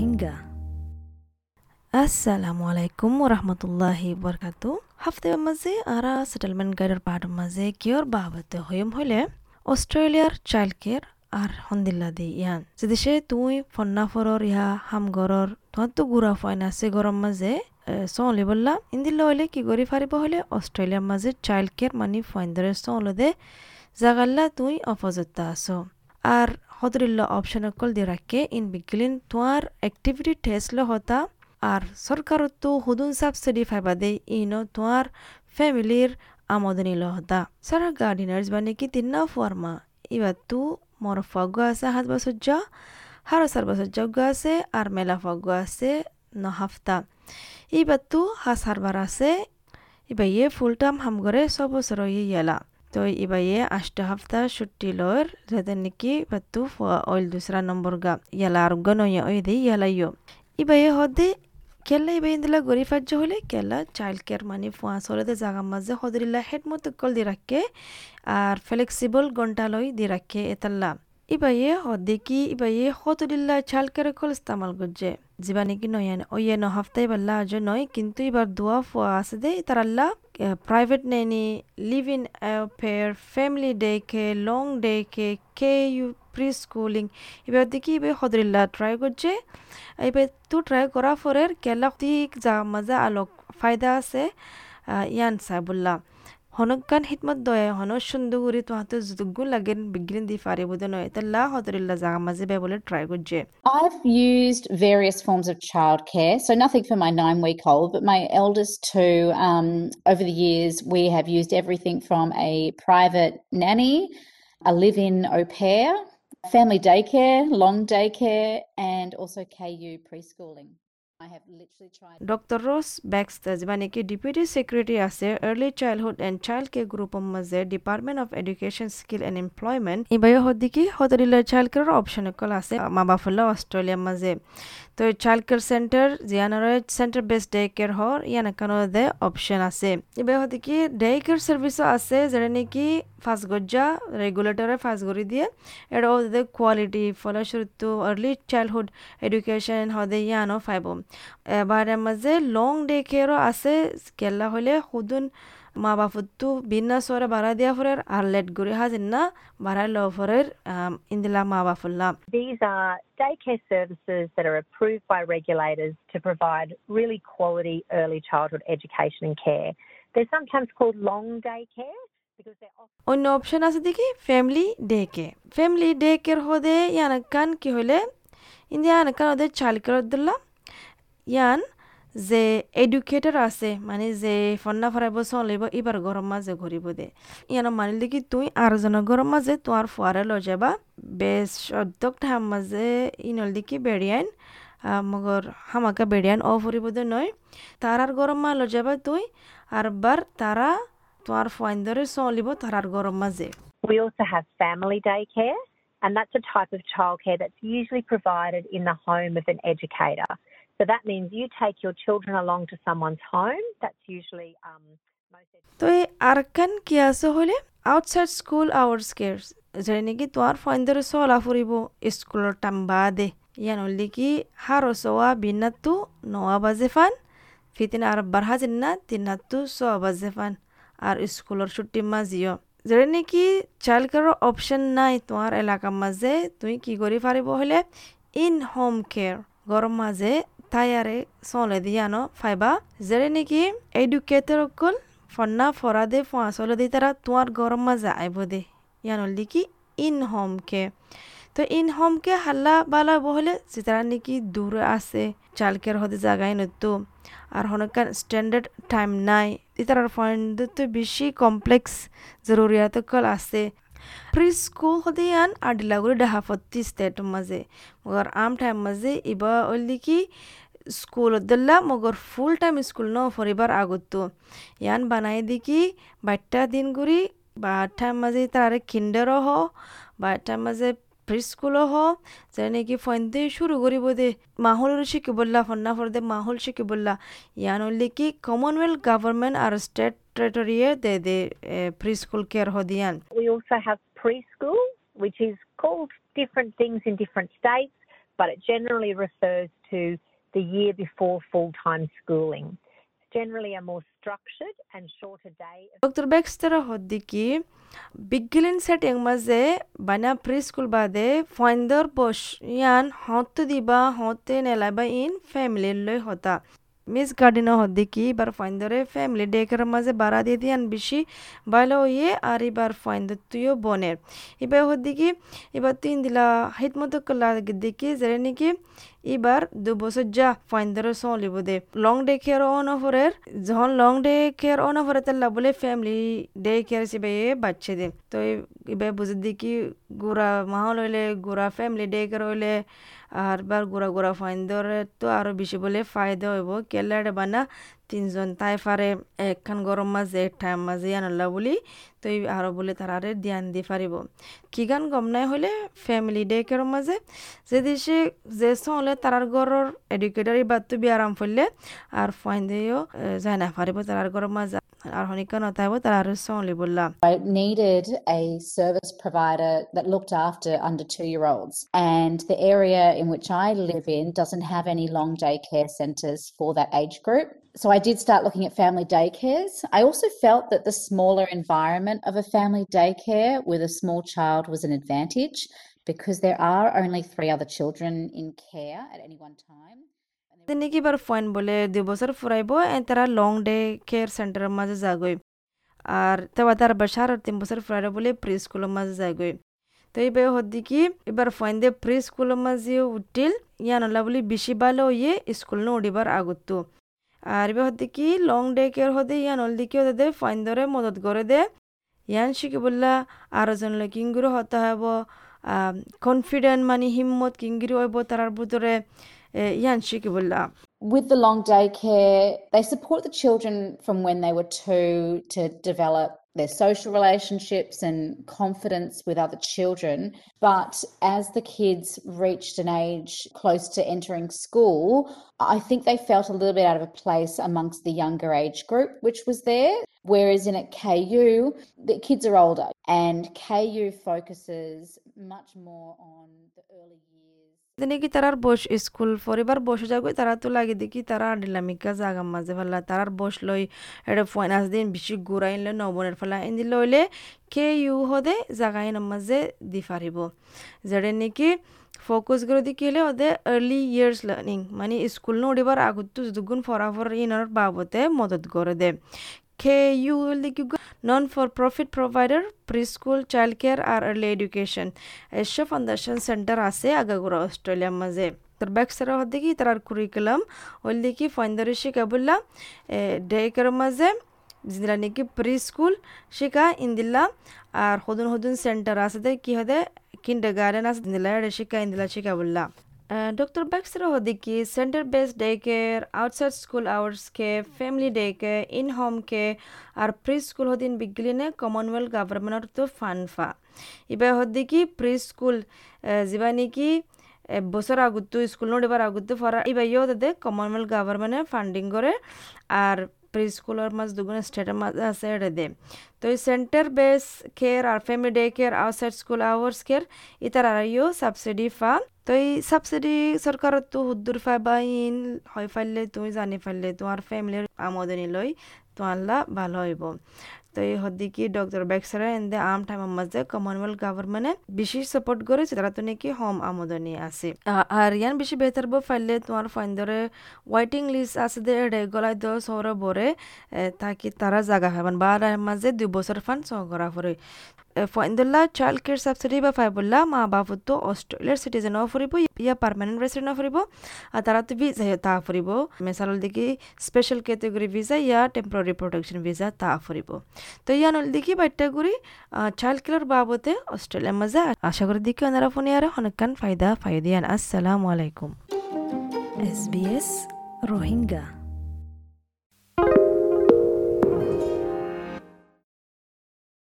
Rohingya. আসসালামু আলাইকুম রহমতুল্লাহি বরকাতু হাফতে মাঝে আরা সেটেলমেন্ট গাইডের পাহাড়ের মাঝে কিয়র বাবতে হইম হইলে অস্ট্রেলিয়ার চাইল্ড কেয়ার আর হন্দিল্লা দি ইয়ান যদি সে তুই ফন্না ইহা হামগরর তোমার তো গুড়া ফয়না আছে গরম মাঝে সলি বললা ইন্দিল্লা হইলে কি করি ফারিব হইলে অস্ট্রেলিয়ার মাঝে চাইল্ড কেয়ার মানি ফয়েন্দরে সলে দে জাগাল্লা তুই অপজত্তা আছো আর অপশন অকল দিয়ে রাখে ইন বিগলিন তোমার অ্যাক্টিভিটি টেস্ট হতা আর সরকারতো হুদুন সাবসিডি ফাইবা দে ইনো তোমার ফ্যামিলির আমদনি লহদা সারা গার্ডিনার্স বানে কি তিন্না ফর্মা ইবা তু মর ফগ আছে হাত বছর যা হার আছে আর মেলা ফগ আছে ন হাফতা ইবা তু হাস হারবার আছে ইবা ইয়ে ফুল টাইম হাম করে সব বছর ইয়ে ইয়ালা হাফতা ছুটি লর যাতে নাকি বাতু অইল দুসরা নম্বর গা ইয়ালা আর গনয়া ওই দে ইয়ালা ইয়ো ইবা ইয়ে হদে কেলা ইবা ইন্দিলা গরি ফাজ্য হলে কেলা চাইল্ড কেয়ার মানে ফুয়াস হলে জাগা মাঝে হদরিল্লা হেড মতো কল দি রাখে আর ফ্লেক্সিবল ঘণ্টা লই দি রাখে এতাল্লা ইবাইয়ে হদ্দিকি ইবাইয়ে হতদিল্লা চাইল্ড কেয়ার কল ইস্তামাল করছে যিবা নাকি নয়ান ওইয়ে ন হাফতাই বাল্লা আজ নয়, কিন্তু এবার দোয়া ফুয়া আছে দে। তারাল্লা private nanny live in pair family day care long day care K U preschooling এবার দেখি, এবার হদরিল্লা ট্রাই করছে। এবার তু ট্রাই করা ফরের কেলা ঠিক যা মজা আলোক ফায়দা আছে ইয়ান সাহেবুল্লাহ। হনকান হিতমত দয়ে হন সুন্দরগুড়ি তোহাতে যুদুগুন লাগেন বিজ্ঞান দি ফারে বুদে নয় তাল্লা হদরিল্লা জাগা মাঝে বে বলে ট্রাই করছে I've used various forms of childcare, so nothing for my nine week old, but my eldest two, um, over the years, we have used everything from a private nanny, a live in au pair, family daycare, long daycare, and also KU preschooling. Doctor Ros Baxter মানে কি deputy secretary আছে early childhood and child care গ্রুপের মাঝে department of education skill and employment ইবাই হদ্দিকি হতরিলার child care option কল আছে মা বাফুল্লা মাঝে তো চাইল্ড কেয়ার সেন্টার জিয়ানার সেন্টার বেস ডে কেয়ার হর ইয়ান কানো দে অপশন আছে। ইবাই হদ্দিকি ডে কেয়ার সার্ভিসও আছে যেটা নাকি ফার্স্ট গজ্জা রেগুলেটরে ফার্স্ট করে দিয়ে এটা ওদের কোয়ালিটি ফলস্বরূপ আর্লি চাইল্ডহুড এডুকেশন হদে ইয়ানো ফাইব এবারে মাঝে লং ডে কেয়ারও আছে কেলা হলে সুদুন মা বাপুতো বিনা সরে বাড়া দিয়া ফরের আর লেট গুড়ি হাজিন না বাড়াই লো ফরের ইন্দিলা মা বাপুল্লা These are daycare services that are approved by regulators to provide really quality early childhood education and care. They're sometimes called long day care. অন্য অপশন আছে দেখি family day care family day কের হদে ইয়ানাকান কি হলে ইন্দিয়া ইয়ানাকান ওদের চালকের দিল্লা ইয়ান, যে এডুকেটর আছে মানে যে ফন্না ফরাইব চলিব এবার গরম মাঝে ঘুরিব দে। ইয়ান মানিল দেখি তুই আর জনের গরম মাঝে তোমার ফুয়ারে লৈ যাবা। বেশ সদ্যক ঠাম মাঝে ইনল দেখি বেড়িয়াইন মগর হামাকা বেড়িয়ান অ ফুরিব দে নয় আর গরম মা লৈ যাবা তুই আর বার তারা তোমার ফয়েন্দরে চলিব তারার গরম মাঝে We also have family daycare, and that's a type of childcare that's usually provided in the home of an educator. তো এই আরকান কি আছে হলে আউটসাইড স্কুল আওয়ার্স কেয়ার্স যেটা নাকি তোমার ফয়েন্দরে চলা ফুরিব স্কুলের টাম বাদে। ইয়ান হলে কি হারো চোৱা বিনাতো নয়া বাজে ফান? ফিতিন আর বারহা জিন্না তিনাতো চোৱা বাজে ফান। আর স্কুলের ছুটি মাঝিও। যেটা নাকি চাইল্ড কেয়ারের অপশন নাই তোমার এলাকার মাঝে। তুমি কি করি পারিব হলে ইন হোম কেয়ার গরম মাঝে ফন্না ফরা দে ফোঁয়া চলে দি তারা তোমার গরম মাঝে আইব দে। ইয়ান কি ইন হোম কে। তো ইন হোমকে হাল্লা বালা বহলে যেতারা নাকি দূরে আছে চালকের হতে জাগাই নতো। আর হনকান স্ট্যান্ডার্ড টাইম নাই। ইতার পয়েন্ট তো বেশি কমপ্লেক্স জরুরিয়াত কল আছে। প্রি স্কুল হতে ইয়ান আর ডিলাগুড়ি ডাহাফত্তি স্টেট মাঝে মগর আম টাইম মাঝে ইবা ওলি কি স্কুল দল্লা মগর ফুল টাইম স্কুল ন ফরিবার আগতো ইয়ান বানাই দিকি বাট্টা দিন গুড়ি বা টাইম মাঝে তার করিব দে মাহুল শিকি বললা ফন্না ফর দে মাহুল শিকি বললা ইয়ান হলে কি কমনওয়েলথ গভর্নমেন্ট আর স্টেট টেরিটরিয়ে দে দে preschool care We also have preschool, which is called different things in different states. but it generally refers to the year before full time schooling. Dr. Baxter Hoddiki Bigilin setting maze bana preschool bade finder bosh yan hotu diba hote nelaba in family loy hota মিস গার্ডিনা হদ্দিকি এবার ফাইন্দরে family ডেকের মাঝে বাড়া দিয়ে দিয়ান বেশি ভালো ইয়ে আর এবার ফাইন্দ তুইও বনের এবার হদ্দিকি এবার তিন দিলা হিত মতো কলা দিকি যে নাকি এবার দু বছর যা ফাইন্দরে চলিব দে লং ডে কেয়ার অন অফারের যখন লং ডে কেয়ার অন অফারে তাল্লা বলে ফ্যামিলি ডে কেয়ার হিসেবে বাচ্চা দে। তো এবার বুঝে দি কি গুড়া মাহল হইলে গুড়া ফ্যামিলি ডে কেয়ার হইলে আর বার গুড়া গুড়া ফাইন্দরে তো আরও বেশি বলে ফায়দা হইব। কেলারে বানা তিনজন তাই ফারে একখান গরম মাঝে একঠাই মাঝে আনলা বলি তো আরো বলে তারারে ধ্যান দি পারিব কি গান গম নাই হলে ফ্যামিলি ডে কের মাঝে যদি সে যে হলে তারার ঘরের এডুকেটর বাদ বি আরাম ফেললে আর ফাইন দিয়েও যায় না পারিব তারার ঘরের মাঝে আর হনিকা নতাইব তারার সলি বললাম I needed a service provider that looked after under two year olds and the area in which I live in doesn't have any long day care centres for that age group so I did start looking at family daycares. I also felt that the smaller environment of a family daycare with a small child was an advantage because there are only three other children in care at any one time. তিনি কিবার ফয়েন বলে দুই বছর ফুরাইব তারা long day care সেন্টারের মাঝে যাগই আর তেবা তার বাসার তিন বছর ফুরাইব বলে প্রি স্কুলের মাঝে যাগই তো এইবার হদ্দি কি এবার ফয়েন দিয়ে প্রি স্কুলের মাঝে উঠিল ইয়ানলা বলে বেশি ভালো ইয়ে স্কুল উঠিবার আগতো আর এবার হতে কি লং ডে কেয়ার হতে ইয়ান অলদিকেও দে ফাইন ধরে মদত করে দে ইয়ান শিখে বললা আরো জনলে কিঙ্গুরু হতে হব কনফিডেন্ট মানে হিম্মত কিঙ্গিরি হইব তার ভিতরে ইয়ান শিখে বললা With the long day care, they support the children from when they were two to develop their social relationships and confidence with other children. But as the kids reached an age close to entering school, I think they felt a little bit out of a place amongst the younger age group, which was there. Whereas in at KU, the kids are older, and KU focuses much more on the early দেখি তারার বস school পরিবার বসে যাবে তারা তো লাগে দেখি তারা ডিলামিকা জাগা মাঝে ফেলা তারার বস লই এটা ফাইনান্স দিন বেশি ঘুরাইলে নবনের ফেলা এনে লইলে কে ইউ হদে জাগাই মাঝে দি পারিব যেটা নাকি ফোকাস করে দি হলে ওদে আর্লি ইয়ার্স লার্নিং মানে স্কুল নড়িবার আগত যদুগুণ ফরাফর ইনার বাবতে মদত করে দে KU non-for-profit provider, preschool, childcare আর early education. এসব ফাউন্ডেশন সেন্টার আছে আগাগোড়া অস্ট্রেলিয়ার মাঝে। তোর ব্যাকসারা হতে কি তার কুরিকুলাম ওই দেখি ফাইন্দারি শিখাবুল্লা ডেকের মাঝে যেটা নাকি প্রি স্কুল শিখা ইন্দিল্লা আর হদুন হদুন সেন্টার আছে কি হদে কিন্ডার গার্ডেন আছে ইন্দিল্লা শিখা ইন্দিল্লা শিখাবুল্লা Dr. Baxter Hodiki, center-based daycare, outside school hours care, family daycare, in-home care আর প্রি-স্কুল হদিন বিগলিনে কমনওয়েলথ গভর্নমেন্টর তো ফানফা ইবা হদিকি প্রি-স্কুল যিবা নেকি বছর আগতো স্কুল নডিবার আগতো ফরা ইবা ইয়ে তাতে কমনওয়েলথ গভর্নমেন্টে ফান্ডিং করে আর প্রি স্কুলের মাঝ দুগুণ স্টেটের মাঝ আছে এটা দে তো এই সেন্টার বেস কেয়ার আর family day care outside school hours care ইতার আর ইও সাবসিডি ফা তো এই সাবসিডি সরকারত তো হুদ্দুর ফাইবাইন হয় ফাইলে তুমি জানি ফাইলে তোমার ফ্যামিলির আমদনি লই তোমার ভালো হইব। তো এই হদ্দিকি ডক্টর বেক্সারা আম টাইম মাঝে কমনওয়েলথ গভর্নমেন্টে বেশি সাপোর্ট করেছে তারা নাকি হোম আমদনি আছে। আর ইয়ান বেশি বেহতার বো ফাইলে তোমার ওয়াইটিং লিস্ট আছে দে এড়ে গলায় দো সৌর বরে তাকি জাগা হবেন বা মাঝে দুই বছর ফান সহ করা পরে ফাইন্দুল্লাহ চাইল্ড কেয়ার সাবসিডি বা ফাইবুল্লাহ মা বাবুতো অস্ট্রেলিয়ার সিটিজেন ফুরিব ইয়া রেসিডেন্ট ফুরিব আর তারা তো ভিসা তা ফুরিব মেসাল দেখি স্পেশাল ক্যাটেগরি ভিজা ইয়া টেম্পোরারি প্রোটেকশন ভিসা তা ফুরিব তো ইয়া নল দেখি বাট্টা করি চাইল্ড কেয়ার বাবতে অস্ট্রেলিয়ার মাঝে আশা করি দেখি ওনারা ফোনে আর অনেকখান ফায়দা ফায়দিয়ান আসসালামু আলাইকুম এস বি এস রোহিঙ্গা